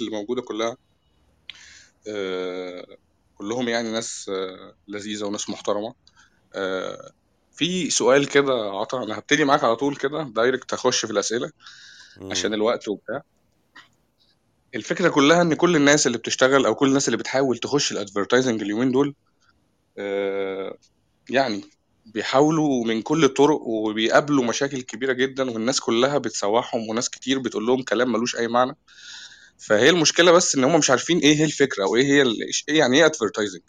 اللي موجودة كلها آه، كلهم يعني ناس آه، لذيذة وناس محترمة. آه، في سؤال كده عطا أنا هبتدي معاك على طول كده direct هخش في الأسئلة عشان. الوقت وبتاع. الفكرة كلها إن كل الناس اللي بتشتغل أو كل الناس اللي بتحاول تخش ال advertising اليومين دول يعني بيحاولوا من كل الطرق وبيقابلوا مشاكل كبيرة جدا والناس كلها بتسوحهم وناس كتير بتقول لهم كلام ملوش أي معنى. فهي المشكلة بس إن هم مش عارفين إيه هي الفكرة أو إيه هي إيه يعني إيه advertising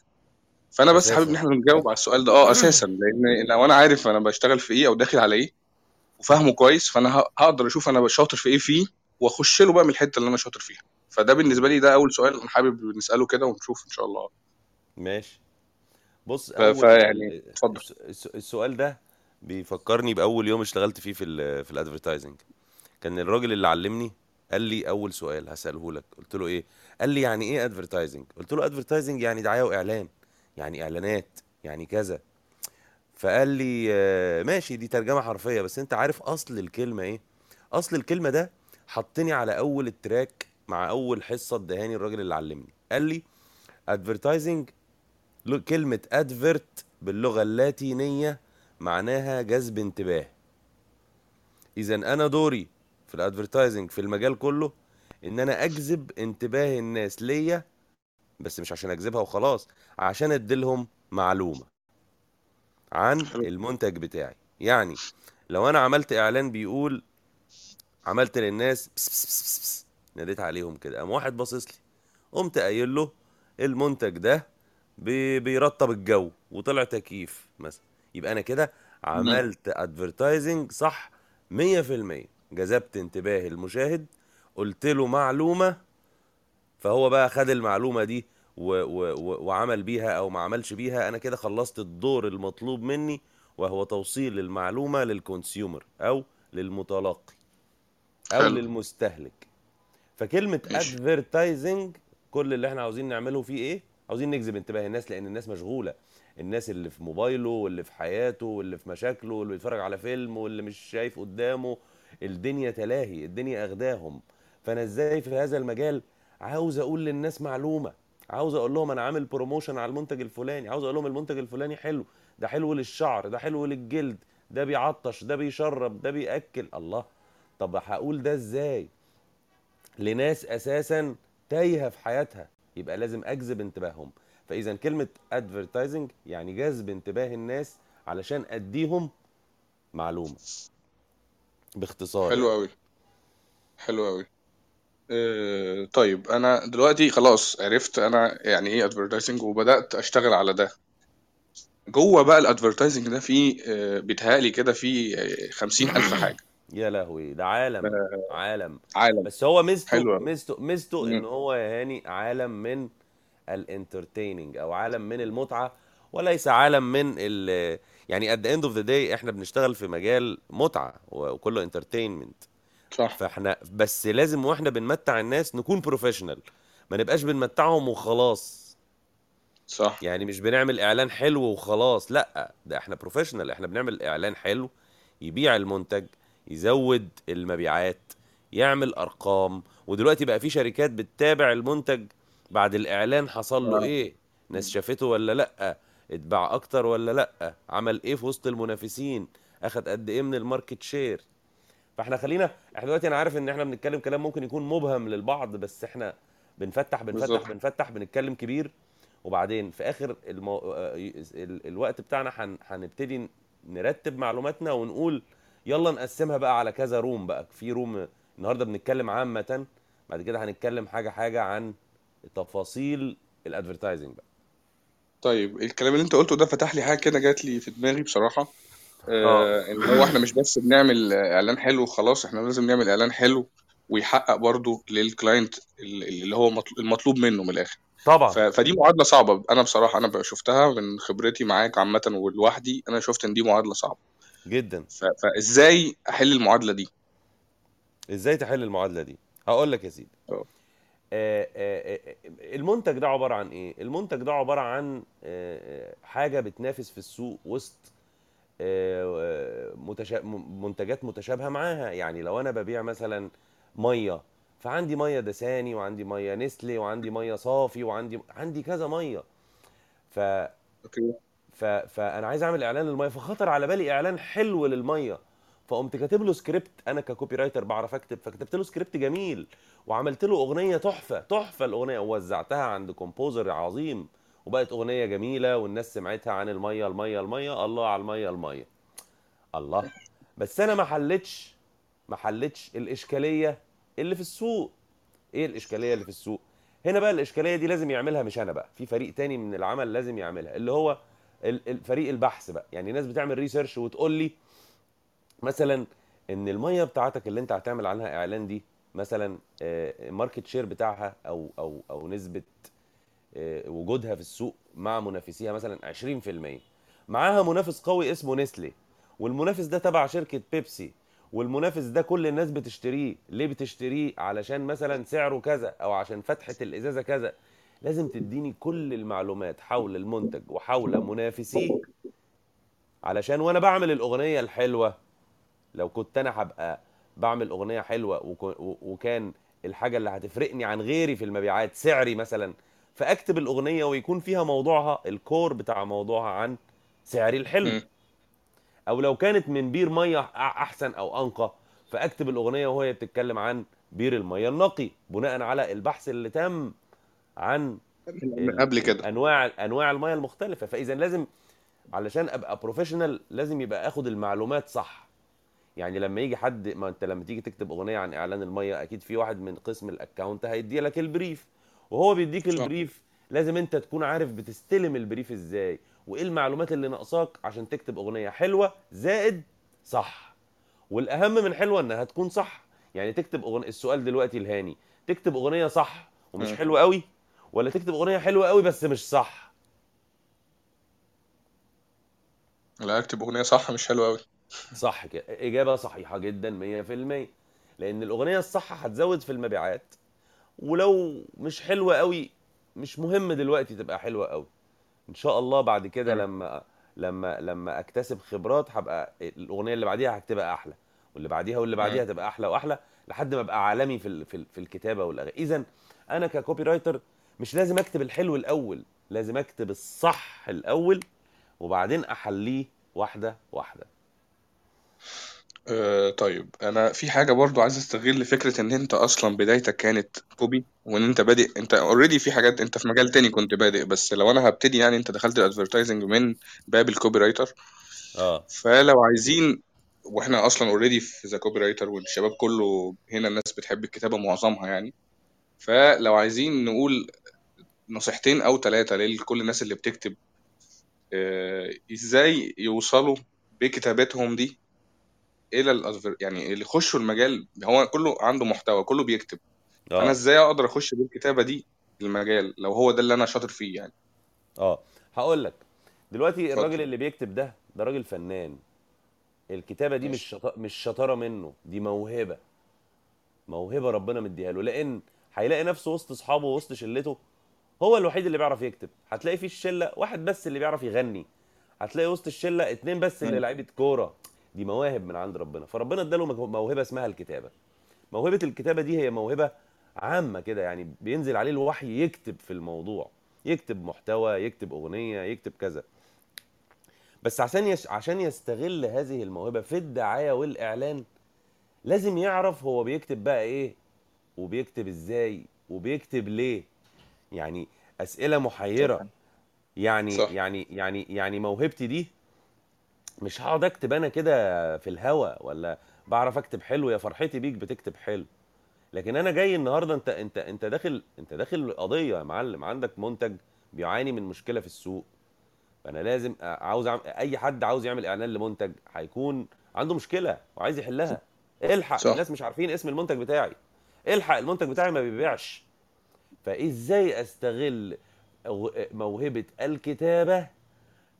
فأنا بس حابب إن إحنا نجاوب على السؤال ده. آه أساسا. لأن لو أنا عارف أنا بشتغل في إيه أو داخل على إيه وفاهمه كويس فأنا هقدر أشوف أنا شاطر في إيه فيه وأخش له بقى من الحتة اللي أنا شاطر فيها. فده بالنسبة. لي ده أول سؤال. أنا حابب نسأله كده ونشوف إن شاء الله. ماشي. بص ف- أول فيعني اتفضل. الس- الس- السؤال ده بيفكرني بأول يوم اشتغلت فيه في ال في ال advertising كان الراجل اللي علمني قال لي أول سؤال هسأله لك. قلت له إيه؟ قال لي يعني إيه advertising قلت له advertising يعني دعاية وإعلان يعني إعلانات يعني كذا. فقال لي آه، ماشي دي ترجمة حرفية بس أنت عارف أصل الكلمة إيه؟ أصل الكلمة ده حطني على أول ال track مع أول حصة اداهاني الراجل اللي علمني. قال لي advertising كلمة advert باللغة اللاتينية معناها جذب انتباه. اذا أنا دوري في الادفرتايزنج في المجال كله إن أنا أجذب انتباه الناس ليا بس مش عشان أجذبها وخلاص عشان اديلهم معلومة عن المنتج بتاعي. يعني لو أنا عملت إعلان بيقول عملت للناس بس بس بس بس بس ناديت عليهم كده قام واحد باصص لي قمت قايل له المنتج ده بي- بيرطب الجو وطلع تكييف مثلا. يبقى أنا كده. عملت advertising صح 100% جذبت انتباه المشاهد قلت له معلومة فهو بقى خد المعلومة دي و و و وعمل بيها أو ما عملش بيها. أنا كده خلصت الدور المطلوب مني وهو توصيل المعلومة لل consumer أو للمتلقي أو حلو. للمستهلك. فكلمة ماشي. advertising كل اللي إحنا عاوزين نعمله فيه إيه؟ عاوزين نجذب انتباه الناس لأن الناس مشغولة. الناس اللي في موبايله واللي في حياته واللي في مشاكله واللي بيتفرج على فيلم واللي مش شايف قدامه الدنيا تلاهي الدنيا اخداهم فأنا إزاي في هذا المجال؟ عاوز أقول للناس معلومة. عاوز أقول لهم أنا عامل promotion على المنتج الفلاني. عاوز أقول لهم المنتج الفلاني حلو. ده حلو للشعر ده حلو للجلد. ده بيعطش ده بيشرب ده بيأكل. الله. طب هقول ده إزاي؟ لناس أساسا تايهة في حياتها. يبقى لازم أجذب انتباههم. فإذا كلمة advertising يعني جذب انتباه الناس علشان أديهم معلومة. باختصار حلو يعني. قوي حلو قوي آه، طيب أنا دلوقتي خلاص عرفت أنا يعني إيه advertising وبدأت أشتغل على ده. جوه بقى ال advertising ده في آه، بيتهيألي كده في خمسين ألف حاجة. يا لهوي ده عالم آه، عالم. عالم. بس هو ميزته ميزته ميزته إن هو يا هاني عالم من ال entertaining أو عالم من المتعة وليس عالم من ال يعني at the end of the day إحنا بنشتغل في مجال متعة وكله entertainment صح. فاحنا بس لازم وإحنا بنمتع الناس نكون professional ما نبقاش بنمتعهم وخلاص. صح. يعني مش بنعمل إعلان حلو وخلاص لأ. ده إحنا professional إحنا بنعمل إعلان حلو يبيع المنتج يزود المبيعات يعمل أرقام. ودلوقتي بقى في شركات بتتابع المنتج بعد الإعلان حصل له آه. إيه ناس شافته ولا لأ. اتباع أكتر ولا لأ؟ عمل إيه في وسط المنافسين؟ أخد قد إيه من ال market share؟ فإحنا خلينا إحنا دلوقتي أنا عارف إن إحنا بنتكلم كلام ممكن يكون مبهم للبعض بس إحنا بنفتح بنفتح بالظبط. بنفتح بنتكلم كبير. وبعدين في آخر المو... ال- الوقت بتاعنا هن... هنبتدي نرتب معلوماتنا ونقول يلا نقسمها بقى على كذا room بقى. في room النهارده بنتكلم عامة بعد كده هنتكلم حاجة حاجة عن تفاصيل ال advertising بقى. طيب الكلام اللي انت قلته ده فتح لي حاجة كده جات لي في دماغي بصراحة. آه آه. إن هو إحنا مش بس بنعمل إعلان حلو وخلاص إحنا لازم نعمل إعلان حلو ويحقق برضو لل client ال- اللي هو مطل- المطلوب منه من الآخر. ف- طبعا فدي معادلة صعبة. أنا بصراحة أنا شفتها من خبرتي معاك عامة ولوحدي أنا شفت إن دي معادلة صعبة. جدا. ف- فإزاي أحل المعادلة دي؟ إزاي تحل المعادلة دي؟ هقول لك يا سيدي. آه. المنتج ده عبارة عن إيه؟ المنتج ده عبارة عن آه، آه، حاجة بتنافس في السوق وسط آه، آه، منتجات متشابهة معاها. يعني لو أنا ببيع مثلا مية فعندي مية دساني وعندي مية نسلي وعندي مية صافي وعندي عندي كذا مية. ف... فأنا عايز أعمل إعلان للمية فخطر على بالي إعلان حلو للمية. فقمت كاتب له سكريبت أنا ك copywriter بعرف أكتب فكتبت له سكريبت جميل وعملت له أغنية تحفة تحفة الأغنية ووزعتها عند composer عظيم وبقت أغنية جميلة والناس سمعتها عن المية المية المية الله على المية المية. الله. بس أنا ما حلتش ما حلتش الإشكالية اللي في السوق. إيه الإشكالية اللي في السوق؟ هنا بقى الإشكالية دي لازم يعملها مش أنا بقى في فريق تاني من العمل لازم يعملها اللي هو فريق البحث بقى. يعني ناس بتعمل research وتقول لي مثلا إن المية بتاعتك اللي أنت هتعمل عنها إعلان دي مثلا ال market share بتاعها أو أو أو نسبة آه، وجودها في السوق مع منافسيها مثلا 20% معاها منافس قوي اسمه نستله والمنافس ده تبع شركة بيبسي والمنافس ده كل الناس بتشتريه. ليه بتشتريه؟ علشان مثلا سعره كذا أو عشان فتحة الإزازة كذا. لازم تديني كل المعلومات حول المنتج وحول منافسيه علشان وأنا بعمل الأغنية الحلوة لو كنت أنا هبقى بعمل أغنية حلوة وكان الحاجة اللي هتفرقني عن غيري في المبيعات سعري مثلا فأكتب الأغنية ويكون فيها موضوعها الكور بتاع موضوعها عن سعري الحلو. أو لو كانت من بير مية أحسن أو أنقى فأكتب الأغنية وهي بتتكلم عن بير المية النقي بناء على البحث اللي تم عن قبل كده. أنواع أنواع المية المختلفة. فاذا لازم علشان أبقى professional لازم يبقى آخد المعلومات صح. يعني لما يجي حد ما انت لما تيجي تكتب أغنية عن إعلان المية أكيد في واحد من قسم ال account هيدي لك ال brief. وهو بيديك ال brief لازم أنت تكون عارف بتستلم البريف إزاي وإيه المعلومات اللي ناقصاك عشان تكتب أغنية حلوة زائد صح. والأهم من حلوة إنها تكون صح. يعني تكتب اغنيه السؤال دلوقتي الهاني تكتب أغنية صح ومش. حلوة قوي ولا تكتب أغنية حلوة قوي بس مش صح؟ لا اكتب أغنية صح مش حلوة قوي صح كده. إجابة صحيحة جدا 100% لأن الأغنية الصح هتزود في المبيعات ولو مش حلوة قوي مش مهم دلوقتي تبقى حلوة قوي. إن شاء الله بعد كده. لما لما لما أكتسب خبرات هبقى الأغنية اللي بعديها هتبقى أحلى واللي بعديها واللي بعديها. هتبقى أحلى وأحلى لحد ما أبقى عالمي في في الكتابة والأغاني. اذا أنا ككوبي رايتر مش لازم أكتب الحلو الأول لازم أكتب الصح الأول وبعدين أحليه واحدة واحدة. آه طيب أنا في حاجة برضو عايز أستغل فكرة إن أنت أصلا بدايتك كانت copy وإن أنت بادئ أنت already في حاجات أنت في مجال تاني كنت بادئ بس لو أنا هبتدي يعني أنت دخلت ال advertising من باب ال copywriter آه. فلو عايزين وإحنا أصلا already في the copywriter والشباب كله هنا الناس بتحب الكتابة معظمها يعني. فلو عايزين نقول نصيحتين أو ثلاثة لكل الناس اللي بتكتب آه، إزاي يوصلوا بكتابتهم دي إلى الأدفر يعني اللي يخشوا المجال هو كله عنده محتوى كله بيكتب. أنا آه إزاي أقدر أخش بالكتابة دي المجال لو هو ده اللي أنا شاطر فيه يعني؟ آه. هقول لك. دلوقتي الراجل اتفضل اللي بيكتب ده ده راجل فنان. الكتابة دي مش شطا... مش شطارة منه دي موهبة. موهبة ربنا مديها له. لأن هيلاقي نفسه وسط أصحابه ووسط شلته هو الوحيد اللي بيعرف يكتب. هتلاقي في الشلة واحد بس اللي بيعرف يغني. هتلاقي وسط الشلة اتنين بس اللي. لعيبة كورة. دي مواهب من عند ربنا. فربنا اداله موهبة اسمها الكتابة. موهبة الكتابة دي هي موهبة عامة كده يعني بينزل عليه الوحي يكتب في الموضوع. يكتب محتوى يكتب أغنية يكتب كذا. بس عشان يش... عشان يستغل هذه الموهبة في الدعاية والإعلان لازم يعرف هو بيكتب بقى إيه وبيكتب إزاي وبيكتب ليه. يعني أسئلة محيرة. يعني صح. يعني يعني يعني موهبتي دي مش هقعد اكتب أنا كده في الهوا ولا بعرف اكتب حلو؟ يا فرحتي بيك بتكتب حلو. لكن أنا جاي النهارده أنت أنت أنت داخل أنت داخل قضية يا معلم عندك منتج بيعاني من مشكلة في السوق. فأنا لازم عاوز أي حد عاوز يعمل إعلان لمنتج هيكون عنده مشكلة وعايز يحلها. الحق صح. الناس مش عارفين اسم المنتج بتاعي. الحق المنتج بتاعي ما بيبيعش. فإزاي أستغل موهبة الكتابة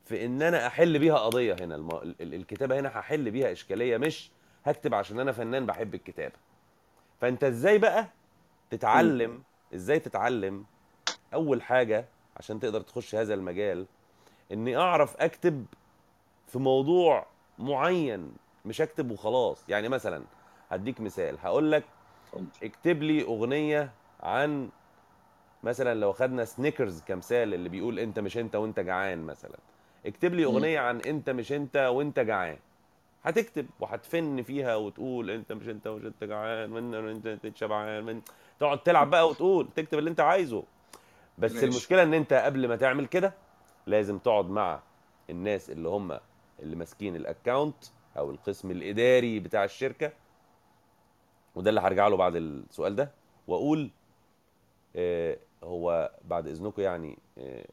في إن أنا أحل بيها قضية هنا الم... ال- ال- الكتابة هنا هحل بيها إشكالية مش هكتب عشان أنا فنان بحب الكتابة. فأنت إزاي بقى. تتعلم إزاي تتعلم أول حاجة عشان تقدر تخش هذا المجال إني أعرف أكتب في موضوع معين مش أكتب وخلاص. يعني مثلا هديك مثال هقول لك اكتب لي أغنية عن مثلا لو خدنا سنيكرز كمثال اللي بيقول أنت مش أنت وأنت جعان مثلا. اكتب لي. أغنية عن أنت مش أنت وأنت جعان. هتكتب وهتفن فيها وتقول أنت مش أنت ومش أنت جعان من انت أنت شبعان من تقعد تلعب بقى وتقول تكتب اللي أنت عايزه. بس ماشي. المشكلة إن أنت قبل ما تعمل كده لازم تقعد مع الناس اللي هم اللي ماسكين ال account أو القسم الإداري بتاع الشركة. وده اللي هرجع له بعد السؤال ده. وأقول آه، هو بعد إذنكم يعني آه،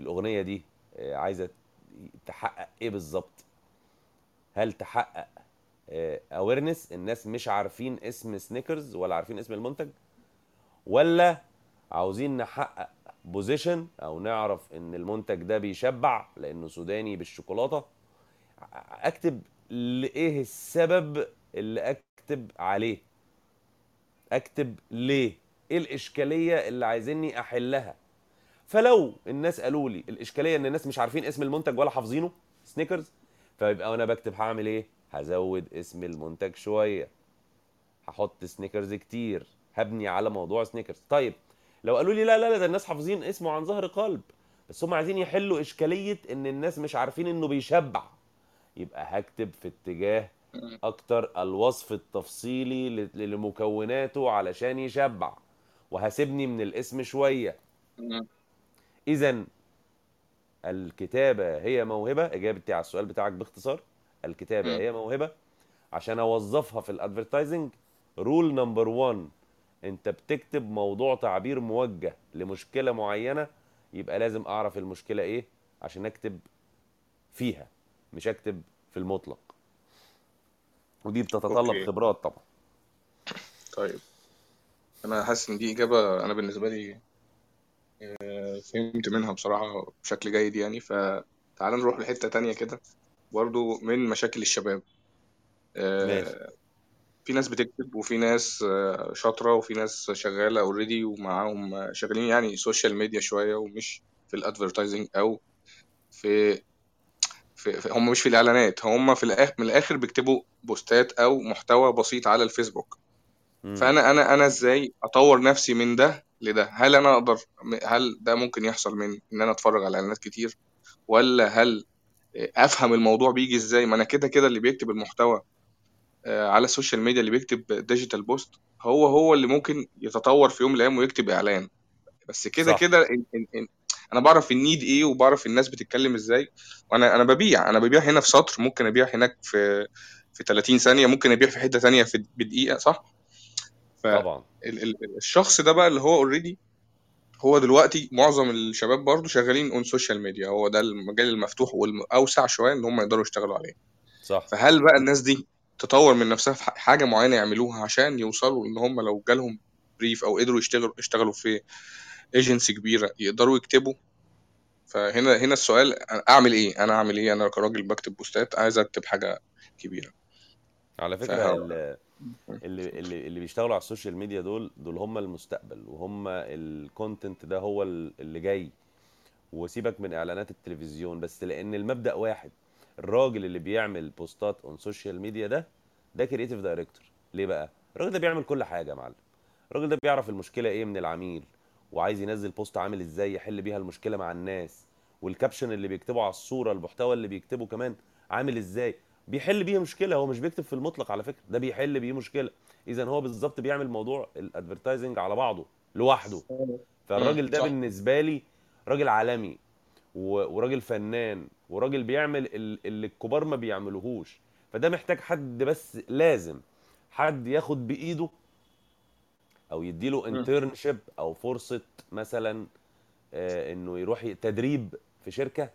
الأغنية دي آه، عايزة تحقق إيه بالظبط؟ هل تحقق awareness الناس مش عارفين اسم سنيكرز ولا عارفين اسم المنتج؟ ولا عاوزين نحقق position أو نعرف ان المنتج ده بيشبع لأنه سوداني بالشوكولاتة؟ اكتب لإيه السبب اللي اكتب عليه؟ اكتب ليه؟ إيه الإشكالية اللي عايزيني أحلها؟ فلو الناس قالوا لي الإشكالية إن الناس مش عارفين اسم المنتج ولا حافظينه Snickers فيبقى وأنا بكتب هعمل إيه؟ هزود اسم المنتج شوية. هحط سنيكرز كتير هبني على موضوع سنيكرز طيب لو قالوا لي لا لا لا ده الناس حافظين اسمه عن ظهر قلب بس هم عايزين يحلوا إشكالية إن الناس مش عارفين إنه بيشبع. يبقى هكتب في اتجاه. أكتر الوصف التفصيلي لمكوناته علشان يشبع. وهسيبني من الاسم شوية. اذا الكتابة هي موهبة. إجابتي على السؤال بتاعك باختصار. الكتابة. هي موهبة. عشان أوظفها في ال advertising rule number 1 أنت بتكتب موضوع تعبير موجه لمشكلة معينة يبقى لازم أعرف المشكلة إيه عشان أكتب فيها مش أكتب في المطلق. ودي بتتطلب okay. خبرات طبعا. طيب. أنا حاسس إن دي إجابة أنا بالنسبة لي فهمت منها بصراحة بشكل جيد يعني. فتعال نروح لحتة تانية كده برضو من مشاكل الشباب. ماشي. آه، في ناس بتكتب وفي ناس آه، شاطرة وفي ناس شغالة already ومعاهم آه، شغالين يعني social media شوية ومش في ال advertising أو في, في, في هم مش في الإعلانات هم في الآخر من الآخر بيكتبوا بوستات أو محتوى بسيط على الفيسبوك. فأنا أنا أنا إزاي أطور نفسي من ده لده؟ هل أنا أقدر هل ده ممكن يحصل من إن أنا أتفرج على إعلانات كتير؟ ولا هل أفهم الموضوع بيجي إزاي؟ ما أنا كده كده اللي بيكتب المحتوى آه، على ال social media اللي بيكتب digital post هو هو اللي ممكن يتطور في يوم من الأيام ويكتب إعلان. بس كده صح. كده إن إن إن أنا بعرف ال need إيه وبعرف الناس بتتكلم إزاي. وأنا أنا ببيع أنا ببيع هنا في سطر ممكن أبيع هناك في في 30 ثانية ممكن أبيع في حتة ثانية في بدقيقة صح؟ طبعا. فالشخص ده بقى اللي هو already هو دلوقتي معظم الشباب برضو شغالين on social media هو ده المجال المفتوح والأوسع شوية إن هم يقدروا يشتغلوا عليه. صح. فهل بقى الناس دي تطور من نفسها في حاجة معينة يعملوها عشان يوصلوا إن هم لو جالهم brief أو قدروا يشتغلوا يشتغلوا في ايجنسي كبيرة يقدروا يكتبوا؟ فهنا هنا السؤال أعمل إيه؟ أنا أعمل إيه؟ أنا كراجل بكتب بوستات عايز أكتب حاجة كبيرة. على فكرة اللي اللي اللي بيشتغلوا على ال social media دول دول هم المستقبل وهم ال content ده هو ال- اللي جاي. وسيبك من إعلانات التلفزيون بس لأن المبدأ واحد الراجل اللي بيعمل بوستات on social media ده ده creative director ليه بقى؟ الراجل ده بيعمل كل حاجة يا معلم. الراجل ده بيعرف المشكلة إيه من العميل وعايز ينزل post عامل إزاي يحل بيها المشكلة مع الناس وال caption اللي بيكتبه على الصورة المحتوى اللي بيكتبه كمان عامل إزاي. بيحل بيه مشكلة هو مش بيكتب في المطلق على فكرة ده بيحل بيه مشكلة. اذا هو بالظبط بيعمل موضوع ال advertising على بعضه لوحده. فالراجل ده بالنسبة لي راجل عالمي وراجل فنان وراجل بيعمل ال- اللي الكبار ما بيعملوهوش. فده محتاج حد بس لازم حد ياخد بإيده أو يديله. internship أو فرصة مثلا آه، إنه يروح تدريب في شركة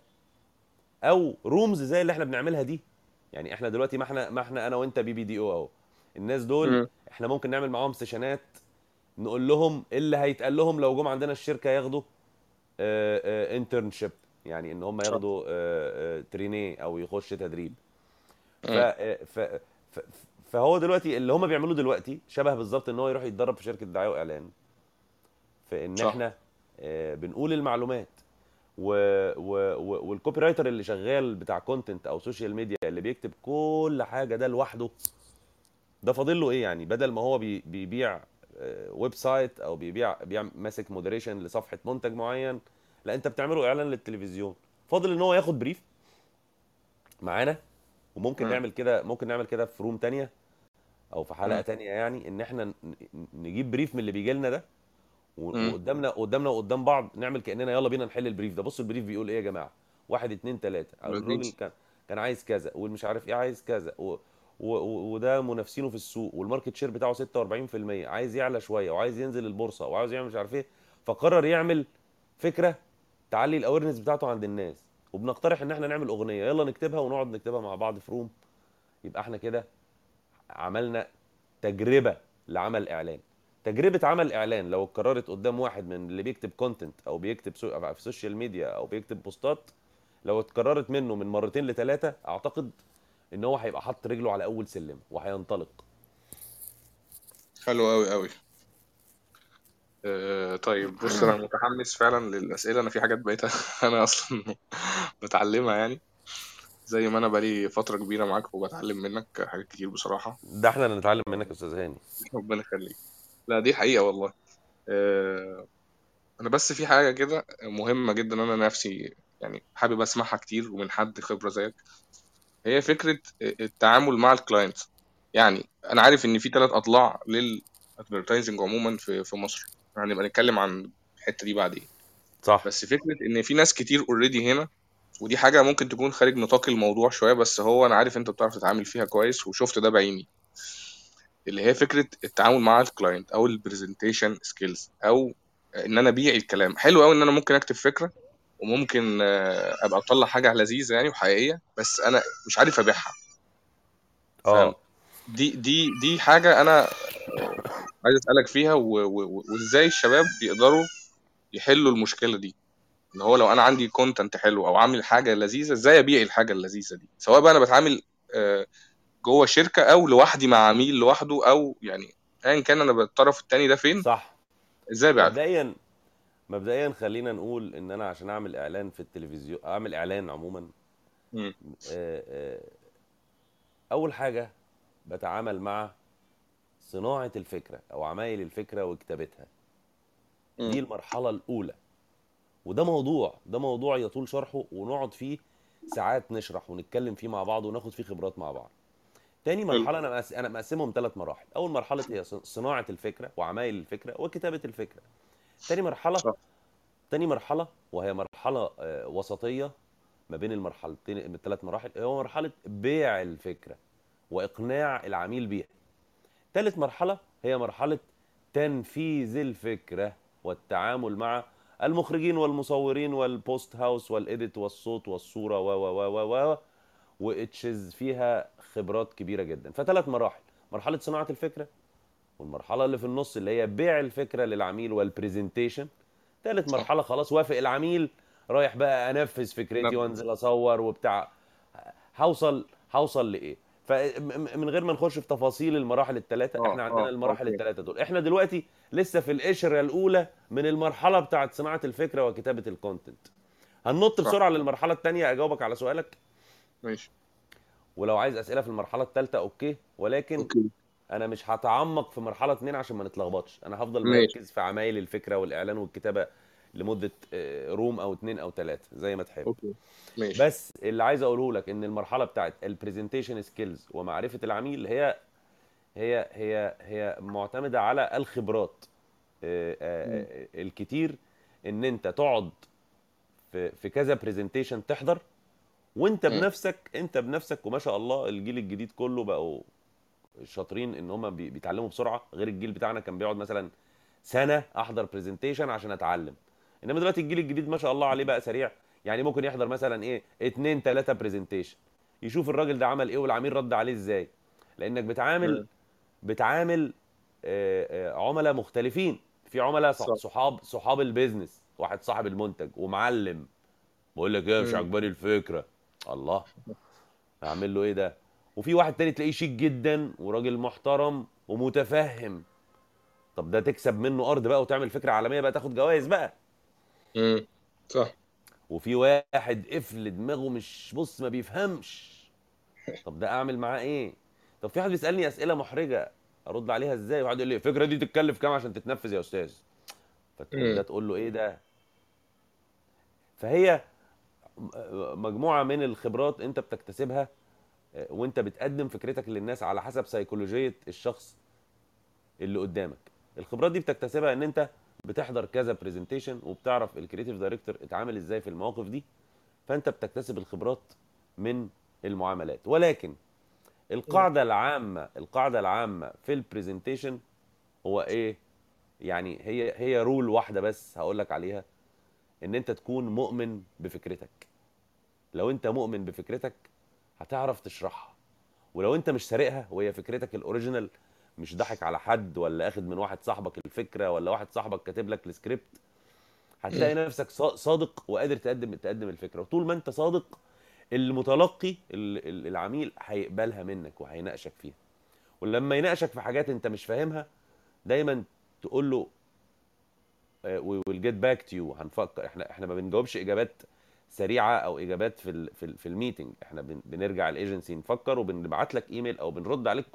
أو rooms زي اللي إحنا بنعملها دي. يعني إحنا دلوقتي ما إحنا ما إحنا أنا وأنت BBDO أهو. الناس دول. إحنا ممكن نعمل معاهم سيشنات نقول لهم إيه اللي هيتقال لهم لو جم عندنا الشركة ياخدوا internship يعني إن هم ياخدوا trainee أو يخش تدريب. ف. آه، ف ف- فهو دلوقتي اللي هم بيعملوه دلوقتي شبه بالظبط إن هو يروح يتدرب في شركة دعاية وإعلان. في ان صح. إحنا آه، بنقول المعلومات. و... و... و... وال copywriter اللي شغال بتاع content أو social media اللي بيكتب كل حاجة ده لوحده ده فاضل له إيه يعني بدل ما هو بي- بيبيع آه، website أو بيبيع بيع ماسك moderation لصفحة منتج معين لا أنت بتعمله إعلان للتلفزيون فاضل إن هو ياخد brief معانا وممكن مم. نعمل كده ممكن نعمل كده في room تانية أو في حلقة مم. تانية يعني إن إحنا نجيب brief من اللي بيجي لنا ده. وقدامنا قدامنا وقدام بعض نعمل كأننا يلا بينا نحل ال brief ده. بصوا ال brief بيقول إيه يا جماعة؟ واحد اتنين تلاتة. الراجل كان كان عايز كذا والمش عارف إيه عايز كذا و... و... وده منافسينه في السوق وال market share بتاعه 46% عايز يعلى شوية وعايز ينزل البورصة وعاوز يعمل مش عارف إيه. فقرر يعمل فكرة تعلي ال awareness بتاعته عند الناس. وبنقترح إن إحنا نعمل أغنية. يلا نكتبها ونقعد نكتبها مع بعض في room يبقى إحنا كده عملنا تجربة لعمل إعلان. تجربة عمل إعلان لو اتكررت قدام واحد من اللي بيكتب content أو بيكتب سو... في ال social media أو بيكتب بوستات لو اتكررت منه من مرتين لثلاثه أعتقد إن هو هيبقى حاطط رجله على أول سلم وهينطلق. حلو قوي قوي آه طيب بص أنا متحمس فعلا للأسئلة. أنا في حاجات بقيت أنا أصلا بتعلمها يعني. زي ما أنا بقالي فترة كبيرة معاك وبتعلم منك حاجات كتير بصراحة. ده إحنا اللي نتعلم منك يا أستاذ هاني. ربنا يخليك. لا دي حقيقة والله. آه أنا بس في حاجة كده مهمة جدا أنا نفسي يعني حابب أسمعها كتير ومن حد خبرة زيك. هي فكرة التعامل مع ال client يعني أنا عارف إن في ثلاث أضلاع لل advertising عموما في في مصر. يعني نبقى نتكلم عن الحتة دي بعدين. صح. بس فكرة إن في ناس كتير already هنا ودي حاجة ممكن تكون خارج نطاق الموضوع شوية بس هو أنا عارف أنت بتعرف تتعامل فيها كويس وشفت ده بعيني. اللي هي فكرة التعامل مع ال client أو ال presentation skills أو إن أنا أبيع الكلام. حلو قوي إن أنا ممكن أكتب فكرة وممكن آه، أبقى أطلع حاجة لذيذة يعني وحقيقية بس أنا مش عارف أبيعها. آه. دي دي دي حاجة أنا عايز أسألك فيها وإزاي الشباب بيقدروا يحلوا المشكلة دي؟ إن هو لو أنا عندي كونتنت حلو أو عامل حاجة لذيذة إزاي أبيع الحاجة اللذيذة دي؟ سواء بقى أنا بتعامل آه، جوه شركة أو لوحدي مع عميل لوحده أو يعني ايا كان أنا بالطرف التاني ده فين؟ صح. إزاي له مبدئيا مبدئيا خلينا نقول إن أنا عشان أعمل إعلان في التلفزيون أعمل إعلان عموما. آه، آه، أول حاجة بتعامل مع صناعة الفكرة أو عمايل الفكرة وكتابتها دي. المرحلة الأولى. وده موضوع ده موضوع يطول شرحه ونقعد فيه ساعات نشرح ونتكلم فيه مع بعض وناخد فيه خبرات مع بعض. تاني مرحلة أنا مقس- أنا مقسمهم ثلاث مراحل. أول مرحلة هي صناعة الفكرة وعمايل الفكرة وكتابة الفكرة. تاني مرحلة صح. تاني مرحلة وهي مرحلة آه، وسطية ما بين المرحلتين الثلاث مراحل هو مرحلة بيع الفكرة وإقناع العميل بيها. ثالث مرحلة هي مرحلة تنفيذ الفكرة والتعامل مع المخرجين والمصورين وال post house وال edit والصوت والصورة و و و و و واتشز فيها خبرات كبيرة جدا. فثلاث مراحل. مرحلة صناعة الفكرة والمرحلة اللي في النص اللي هي بيع الفكرة للعميل وال presentation ثالث مرحلة خلاص وافق العميل رايح بقى أنفذ فكرتي وأنزل أصور وبتاع. هوصل هوصل لإيه؟ فمن غير ما نخش في تفاصيل المراحل الثلاثه آه إحنا عندنا آه المراحل الثلاثه دول. إحنا دلوقتي لسه في القشرة الأولى من المرحلة بتاعت صناعة الفكرة وكتابة ال content هننط بسرعة للمرحلة الثانية أجاوبك على سؤالك. ماشي. ولو عايز أسئلة في المرحلة الثالثه okay. ولكن okay. أنا مش هتعمق في مرحلة اتنين عشان ما نتلخبطش. أنا هفضل ماشي. مركز في عمايل الفكرة والإعلان والكتابة لمدة آه، room أو اتنين أو تلاتة زي ما تحب. okay. ماشي. بس اللي عايز أقوله لك إن المرحلة بتاعت ال presentation skills ومعرفة العميل هي هي هي هي معتمدة على الخبرات آه، آه، الكتير. إن أنت تقعد في في كذا presentation تحضر وانت. بنفسك انت بنفسك وما شاء الله الجيل الجديد كله بقوا شاطرين إن هم بي- بيتعلموا بسرعة. غير الجيل بتاعنا كان بيقعد مثلا سنة أحضر presentation عشان أتعلم. إنما دلوقتي الجيل الجديد ما شاء الله عليه بقى سريع. يعني ممكن يحضر مثلا إيه اتنين تلاتة presentation يشوف الراجل ده عمل إيه والعميل رد عليه إزاي. لأنك بتعامل. بتعامل عملاء مختلفين. في عملاء صح- صح. صحاب صحاب ال business واحد صاحب المنتج ومعلم. بقول لك إيه مش. عجباني الفكرة. الله. اعمل له إيه ده؟ وفي واحد تاني تلاقيه شيك جدا وراجل محترم ومتفهم. طب ده تكسب منه أرض بقى وتعمل فكرة عالمية بقى تاخد جوائز بقى. مم. صح. وفي واحد قفل دماغه مش بص ما بيفهمش. طب ده أعمل معاه إيه؟ طب في واحد بيسألني أسئلة محرجة أرد عليها إزاي؟ واحد يقول لي الفكرة دي تتكلف كام عشان تتنفذ يا أستاذ؟ فتقوم مم. ده تقول له إيه ده؟ فهي مجموعة من الخبرات انت بتكتسبها آه، وانت بتقدم فكرتك للناس على حسب سيكولوجيه الشخص اللي قدامك. الخبرات دي بتكتسبها ان انت بتحضر كذا presentation وبتعرف ال creative director اتعامل إزاي في المواقف دي فانت بتكتسب الخبرات من المعاملات. ولكن القاعدة العامة القاعدة العامة في ال presentation هو إيه؟ يعني هي هي rule واحدة بس هقول لك عليها. إن أنت تكون مؤمن بفكرتك. لو أنت مؤمن بفكرتك هتعرف تشرحها. ولو أنت مش سارقها وهي فكرتك ال original مش ضحك على حد ولا أخد من واحد صاحبك الفكرة ولا واحد صاحبك كاتب لك السكريبت هتلاقي نفسك صا- صادق وقادر تقدم تقدم الفكرة. وطول ما أنت صادق المتلقي ال- ال- العميل هيقبلها منك وهيناقشك فيها. ولما يناقشك في حاجات أنت مش فاهمها دايما تقول له get back to you هنفكر. إحنا إحنا ما بنجاوبش إجابات سريعة أو إجابات في ال في, ال في ال meeting. إحنا بن بنرجع الايجنسي نفكر وبنبعت لك إيميل أو بنرد عليك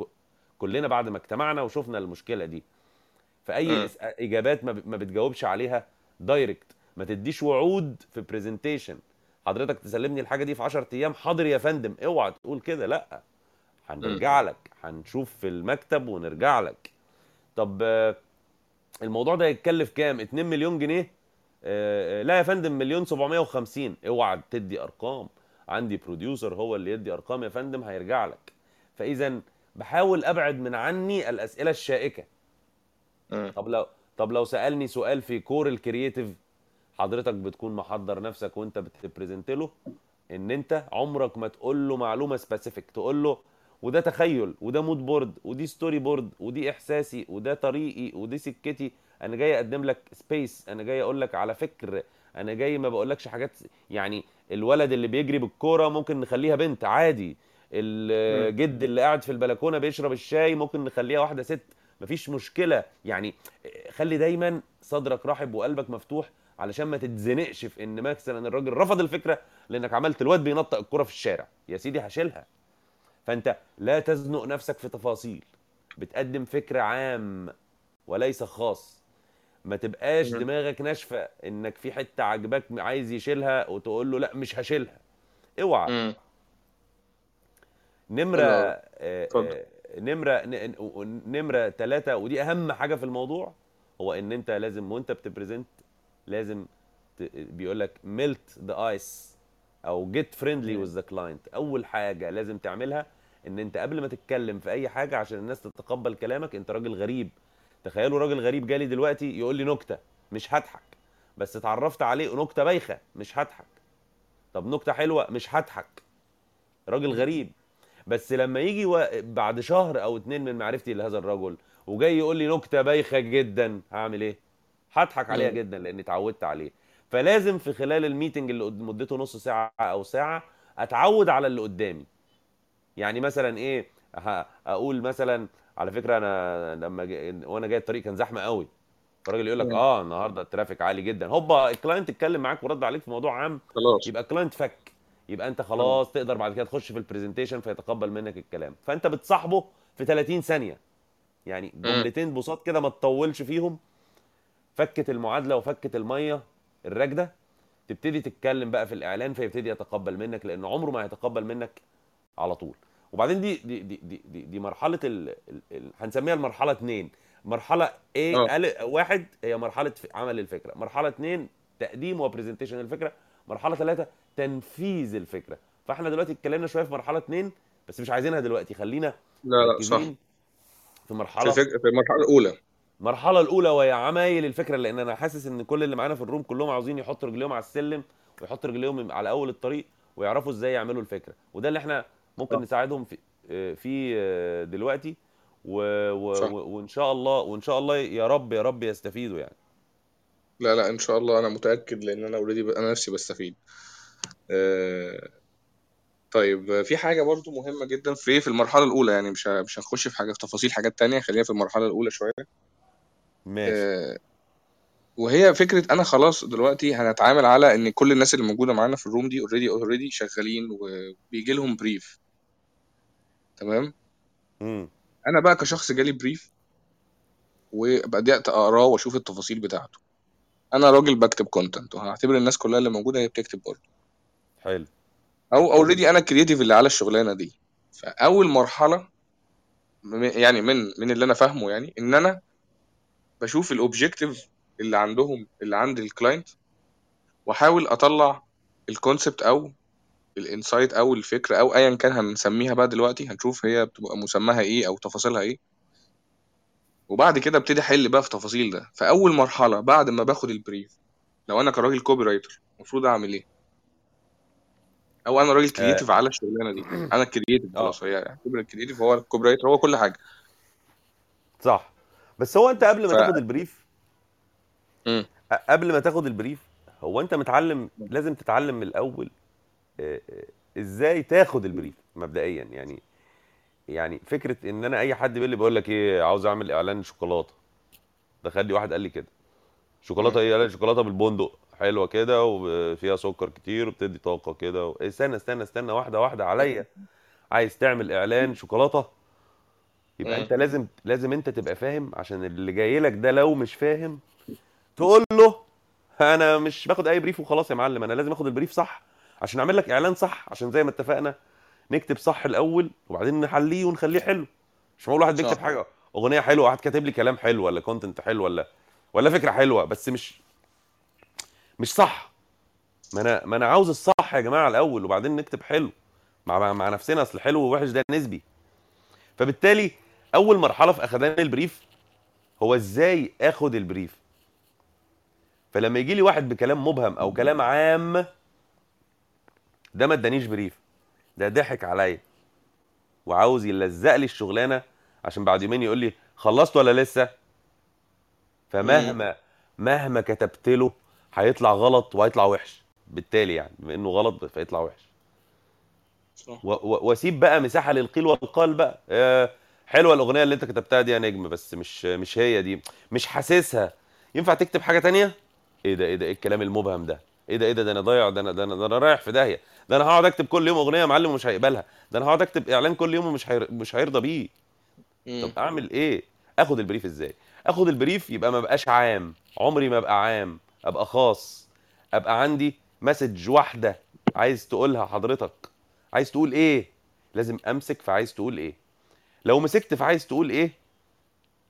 كلنا بعد ما اجتمعنا وشفنا المشكلة دي. فأي إجابات ما, بتجاوبش عليها direct ما تديش وعود في presentation حضرتك تسلمني الحاجة دي في 10 أيام. حاضر يا فندم. اوعى تقول كده. لأ. هنرجع لك. هنشوف في المكتب ونرجع لك. طب الموضوع ده يتكلف كام؟ 2 مليون جنيه. آه، آه، لا يا فندم مليون 750 اوعى تدي ارقام. عندي producer هو اللي يدي ارقام يا فندم هيرجع لك. فاذا بحاول ابعد من عني الاسئلة الشائكة. طب لو طب لو سألني سؤال في core ال creative حضرتك بتكون محضر نفسك وانت بت present له ان انت عمرك ما تقول له معلومة specific تقول له وده تخيل وده mood board ودي story board ودي إحساسي وده طريقي ودي سكتي. أنا جاي أقدم لك سبيس أنا جاي أقول لك على فكر أنا جاي ما بقولكش حاجات يعني الولد اللي بيجري بالكورة ممكن نخليها بنت عادي. الجد اللي قاعد في البلكونة بيشرب الشاي ممكن نخليها واحدة ست. مفيش مشكلة. يعني خلي دايما صدرك رحب وقلبك مفتوح علشان ما تتزنقش في إن مثلا الراجل رفض الفكرة لإنك عملت الواد بينطق الكره في الشارع. يا سيدي هشيلها. فانت لا تزنق نفسك في تفاصيل بتقدم فكر عام وليس خاص ما تبقاش. دماغك ناشفة إنك في حتة عجبك عايز يشيلها وتقول له لا مش هشيلها اوعى. نمرة. آه،. آه، نمرة نمرة ثلاثة ودي أهم حاجة في الموضوع هو إن أنت لازم وأنت بت present لازم بيقول لك melt the ice أو get friendly. with the client أول حاجة لازم تعملها إن أنت قبل ما تتكلم في أي حاجة عشان الناس تتقبل كلامك أنت راجل غريب. تخيلوا راجل غريب جالي دلوقتي يقول لي نكتة مش هضحك. بس اتعرفت عليه نكتة بايخة مش هضحك. طب نكتة حلوة مش هضحك. راجل غريب. بس لما يجي و... بعد شهر أو اتنين من معرفتي لهذا الرجل وجاي يقول لي نكتة بايخة جدا هعمل إيه؟ هضحك عليها. جدا لأني اتعودت عليه. فلازم في خلال الميتنج اللي مدته نص ساعة أو ساعة أتعود على اللي قدامي. يعني مثلا إيه أقول مثلا على فكرة أنا لما جي... وأنا جاي الطريق كان زحمة قوي. فالراجل يقول لك. آه النهارده ال traffic عالي جدا. هوبا ال client اتكلم معاك ورد عليك في موضوع عام خلاص. يبقى ال client فك. يبقى أنت خلاص تقدر بعد كده تخش في ال presentation فيتقبل منك الكلام. فأنت بتصاحبه في 30 ثانية. يعني. جملتين بساط كده ما تطولش فيهم. فكت المعادلة وفكت المية الراكدة. تبتدي تتكلم بقى في الإعلان فيبتدي يتقبل منك لأن عمره ما هيتقبل منك على طول. وبعدين دي دي دي دي, دي, دي مرحلة ال ال هنسميها المرحلة اتنين. مرحلة إيه واحد هي مرحلة عمل الفكرة. مرحلة اتنين تقديم وبرزنتيشن الفكرة. مرحلة ثلاثة تنفيذ الفكرة. فاحنا دلوقتي اتكلمنا شوية في مرحلة اتنين بس مش عايزينها دلوقتي. خلينا لا لا صح. في في مرحله الفك... في المرحلة الأولى. المرحله الأولى وهي عمايل الفكرة لأن أنا حاسس إن كل اللي معانا في الروم كلهم عاوزين يحطوا رجليهم على السلم ويحطوا رجليهم على أول الطريق ويعرفوا إزاي يعملوا الفكرة. وده اللي إحنا ممكن صح نساعدهم في آه، فيه آه، دلوقتي و... و... صح وإن شاء الله وإن شاء الله يا رب يا رب يستفيدوا يعني. لا لا إن شاء الله أنا متأكد لأن أنا اوريدي ب... أنا نفسي بستفيد. آه... طيب في حاجة برضو مهمة جدا في في المرحلة الأولى يعني مش ه- مش هنخش في حاجة في تفاصيل حاجات تانية خلينا في المرحلة الأولى شوية. ماشي. آه... وهي فكرة أنا خلاص دلوقتي هنتعامل على إن كل الناس اللي موجودة معانا في ال room دي already already شغالين وبيجي لهم brief تمام؟ امم أنا بقى كشخص جالي brief وبدأت أقراه وأشوف التفاصيل بتاعته. أنا راجل بكتب content وهعتبر الناس كلها اللي موجودة هي بتكتب برضه. حلو. أو already أنا ال creative اللي على الشغلانة دي. فأول مرحلة يعني من من اللي أنا فاهمه يعني إن أنا بشوف ال objective اللي عندهم اللي عند ال client وأحاول أطلع ال concept أو ال insight أو الفكرة أو ايا كان هنسميها بقى دلوقتي هنشوف هي بتبقى مسماها إيه أو تفاصيلها إيه. وبعد كده ابتدي أحل بقى في تفاصيل ده. فاول مرحلة بعد ما باخد ال brief لو أنا كراجل copywriter المفروض أعمل إيه؟ أو أنا راجل creative على الشغلانة دي. أنا creative آه. خلاص هي اعتبر ال creative هو ال copywriter هو كل حاجة. صح. بس هو أنت قبل ف ما تاخد ال brief. أ- قبل ما تاخد ال brief هو أنت متعلم لازم تتعلم من الأول آه، آه، إزاي تاخد ال brief مبدئيا؟ يعني يعني فكرة إن أنا أي حد بيقول لي بقول لك إيه عاوز أعمل إعلان شوكولاتة. دخل لي واحد قال لي كده. شوكولاتة. إيه؟ قال لي شوكولاتة بالبندق حلوة كده وفيها سكر كتير وبتدي طاقة كده و... إيه، استنى استنى استنى واحدة واحدة عليا. عايز تعمل إعلان شوكولاتة؟ يبقى مم. أنت لازم لازم أنت تبقى فاهم عشان اللي جاي لك ده لو مش فاهم تقول له أنا مش باخد أي brief وخلاص يا معلم أنا لازم آخد ال brief صح. عشان أعمل لك إعلان صح عشان زي ما اتفقنا نكتب صح الأول وبعدين نحليه ونخليه حلو. مش معقول واحد بيكتب حاجة أغنية حلوة واحد كاتب لي كلام حلو ولا content حلو ولا ولا فكرة حلوة بس مش مش صح. ما أنا ما أنا عاوز الصح يا جماعة الأول وبعدين نكتب حلو. مع مع نفسنا أصل حلو ووحش ده نسبي. فبالتالي أول مرحلة في أخدان ال brief هو إزاي آخد ال brief. فلما يجي لي واحد بكلام مبهم أو كلام عام ده ما ادانيش brief. ده ضحك عليا. وعاوز يلزق لي الشغلانة عشان بعد يومين يقول لي خلصت ولا لسه. فمهما مهما كتبت له هيطلع غلط وهيطلع وحش. بالتالي يعني بما انه غلط فيطلع وحش. صح. واسيب بقى مساحة للقيل والقال بقى. آه، حلوة الأغنية اللي انت كتبتها دي يا نجم بس مش مش هي دي. مش حاسسها. ينفع تكتب حاجة تانية؟ إيه ده إيه ده إيه الكلام المبهم ده؟ إيه ده إيه ده ده أنا ضايع ده أنا ده أنا, ده أنا رايح في داهية. ده أنا هقعد اكتب كل يوم اغنيه يا معلم ومش هيقبلها. ده أنا هقعد اكتب اعلان كل يوم ومش هير... مش هيرضى بيه. طب. اعمل إيه؟ اخد ال brief إزاي؟ اخد ال brief يبقى ما بقاش عام. عمري ما ابقى عام. ابقى خاص. ابقى عندي message واحدة عايز تقولها حضرتك. عايز تقول إيه؟ لازم امسك في عايز تقول إيه. لو مسكت في عايز تقول إيه؟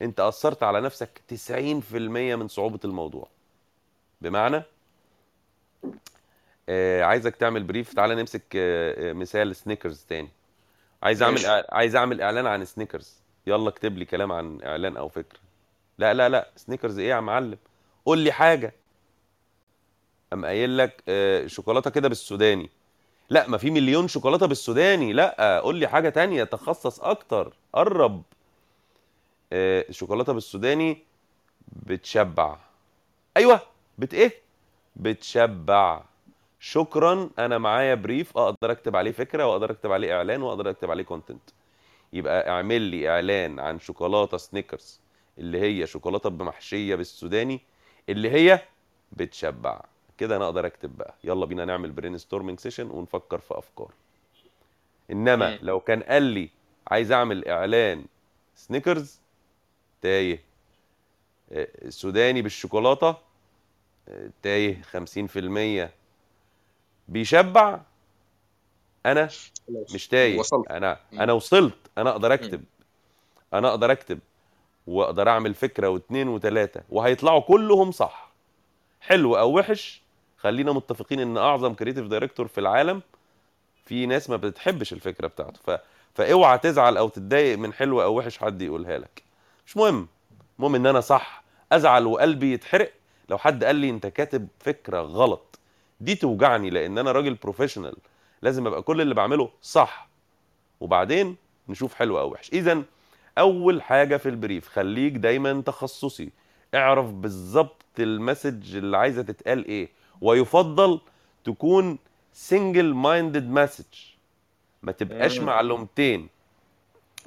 انت اثرت على نفسك 90% من صعوبة الموضوع. بمعنى آه عايزك تعمل brief تعالى نمسك آه آه، مثال Snickers تاني. عايز أعمل ماشي. عايز أعمل إعلان عن سنيكرز يلا اكتب لي كلام عن إعلان أو فكرة. لا لا لا. سنيكرز إيه يا معلم؟ قول لي حاجة. قام قايل لك آه، شوكولاتة كده بالسوداني. لا ما في مليون شوكولاتة بالسوداني. لا قول لي حاجة تانية تخصص أكتر. قرب. آه، الشوكولاته بالسوداني بتشبع. أيوه بت إيه؟ بتشبع. شكرا أنا معايا brief أقدر أكتب عليه فكرة وأقدر أكتب عليه إعلان وأقدر أكتب عليه content يبقى اعمل لي إعلان عن شوكولاتة Snickers اللي هي شوكولاتة بمحشية بالسوداني اللي هي بتشبع. كده أنا أقدر أكتب بقى. يلا بينا نعمل brainstorming session ونفكر في أفكار. إنما. لو كان قال لي عايز أعمل إعلان Snickers تايه. آه، سوداني بالشوكولاتة آه، تايه 50% بيشبع أنا مش تايه. أنا. أنا وصلت. أنا أقدر. أكتب. أنا أقدر أكتب. وأقدر أعمل فكرة واثنين وثلاثه وهيطلعوا كلهم صح. حلو أو وحش خلينا متفقين إن أعظم creative director في العالم في ناس ما بتحبش الفكرة بتاعته. ف... فأوعى تزعل أو تتضايق من حلو أو وحش حد يقولها لك. مش مهم. المهم إن أنا صح. أزعل وقلبي يتحرق. لو حد قال لي أنت كاتب فكرة غلط دي توجعني لأن أنا راجل professional لازم أبقى كل اللي بعمله صح. وبعدين نشوف حلو أو وحش. اذا أول حاجة في ال brief خليك دايما تخصصي. اعرف بالظبط ال message اللي عايزة تتقال إيه. ويفضل تكون single minded message ما تبقاش. معلومتين.